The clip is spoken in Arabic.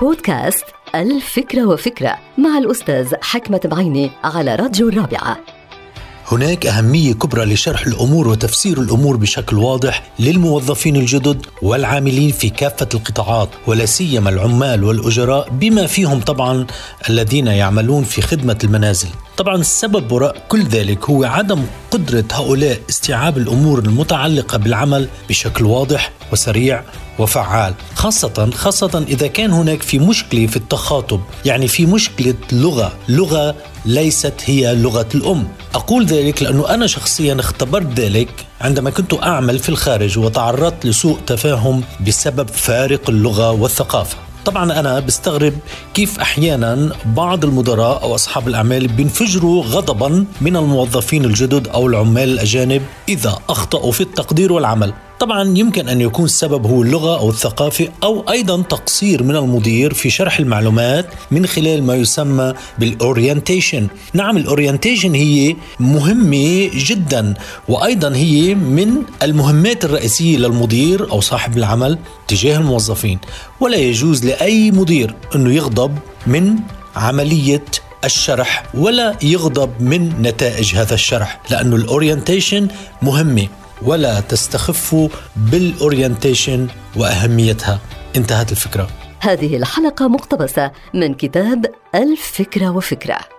بودكاست الفكرة وفكرة مع الأستاذ حكمة بعيني على راديو الرابعة. هناك أهمية كبرى لشرح الأمور وتفسير الأمور بشكل واضح للموظفين الجدد والعاملين في كافة القطاعات ولا سيما العمال والأجراء بما فيهم طبعا الذين يعملون في خدمة المنازل. طبعا السبب وراء كل ذلك هو عدم قدرة هؤلاء استيعاب الأمور المتعلقة بالعمل بشكل واضح وسريع وفعال خاصة خاصة إذا كان هناك في مشكلة في التخاطب يعني في مشكلة لغة لغة ليست هي لغة الأم. أقول ذلك لأنه أنا شخصيا اختبرت ذلك عندما كنت أعمل في الخارج وتعرضت لسوء تفاهم بسبب فارق اللغة والثقافة. طبعا أنا بستغرب كيف أحيانا بعض المدراء أو أصحاب الأعمال بينفجروا غضبا من الموظفين الجدد أو العمال الأجانب إذا أخطأوا في التقدير والعمل. طبعا يمكن أن يكون السبب هو اللغة أو الثقافة أو أيضا تقصير من المدير في شرح المعلومات من خلال ما يسمى بال orientation نعم ال orientation هي مهمة جدا وأيضا هي من المهمات الرئيسية للمدير أو صاحب العمل تجاه الموظفين. ولا يجوز لأي مدير أنه يغضب من عملية الشرح ولا يغضب من نتائج هذا الشرح لأنه ال orientation مهمة. ولا تستخفوا بالاورينتيشن وأهميتها. انتهت الفكرة. هذه الحلقة مقتبسة من كتاب الفكرة وفكرة.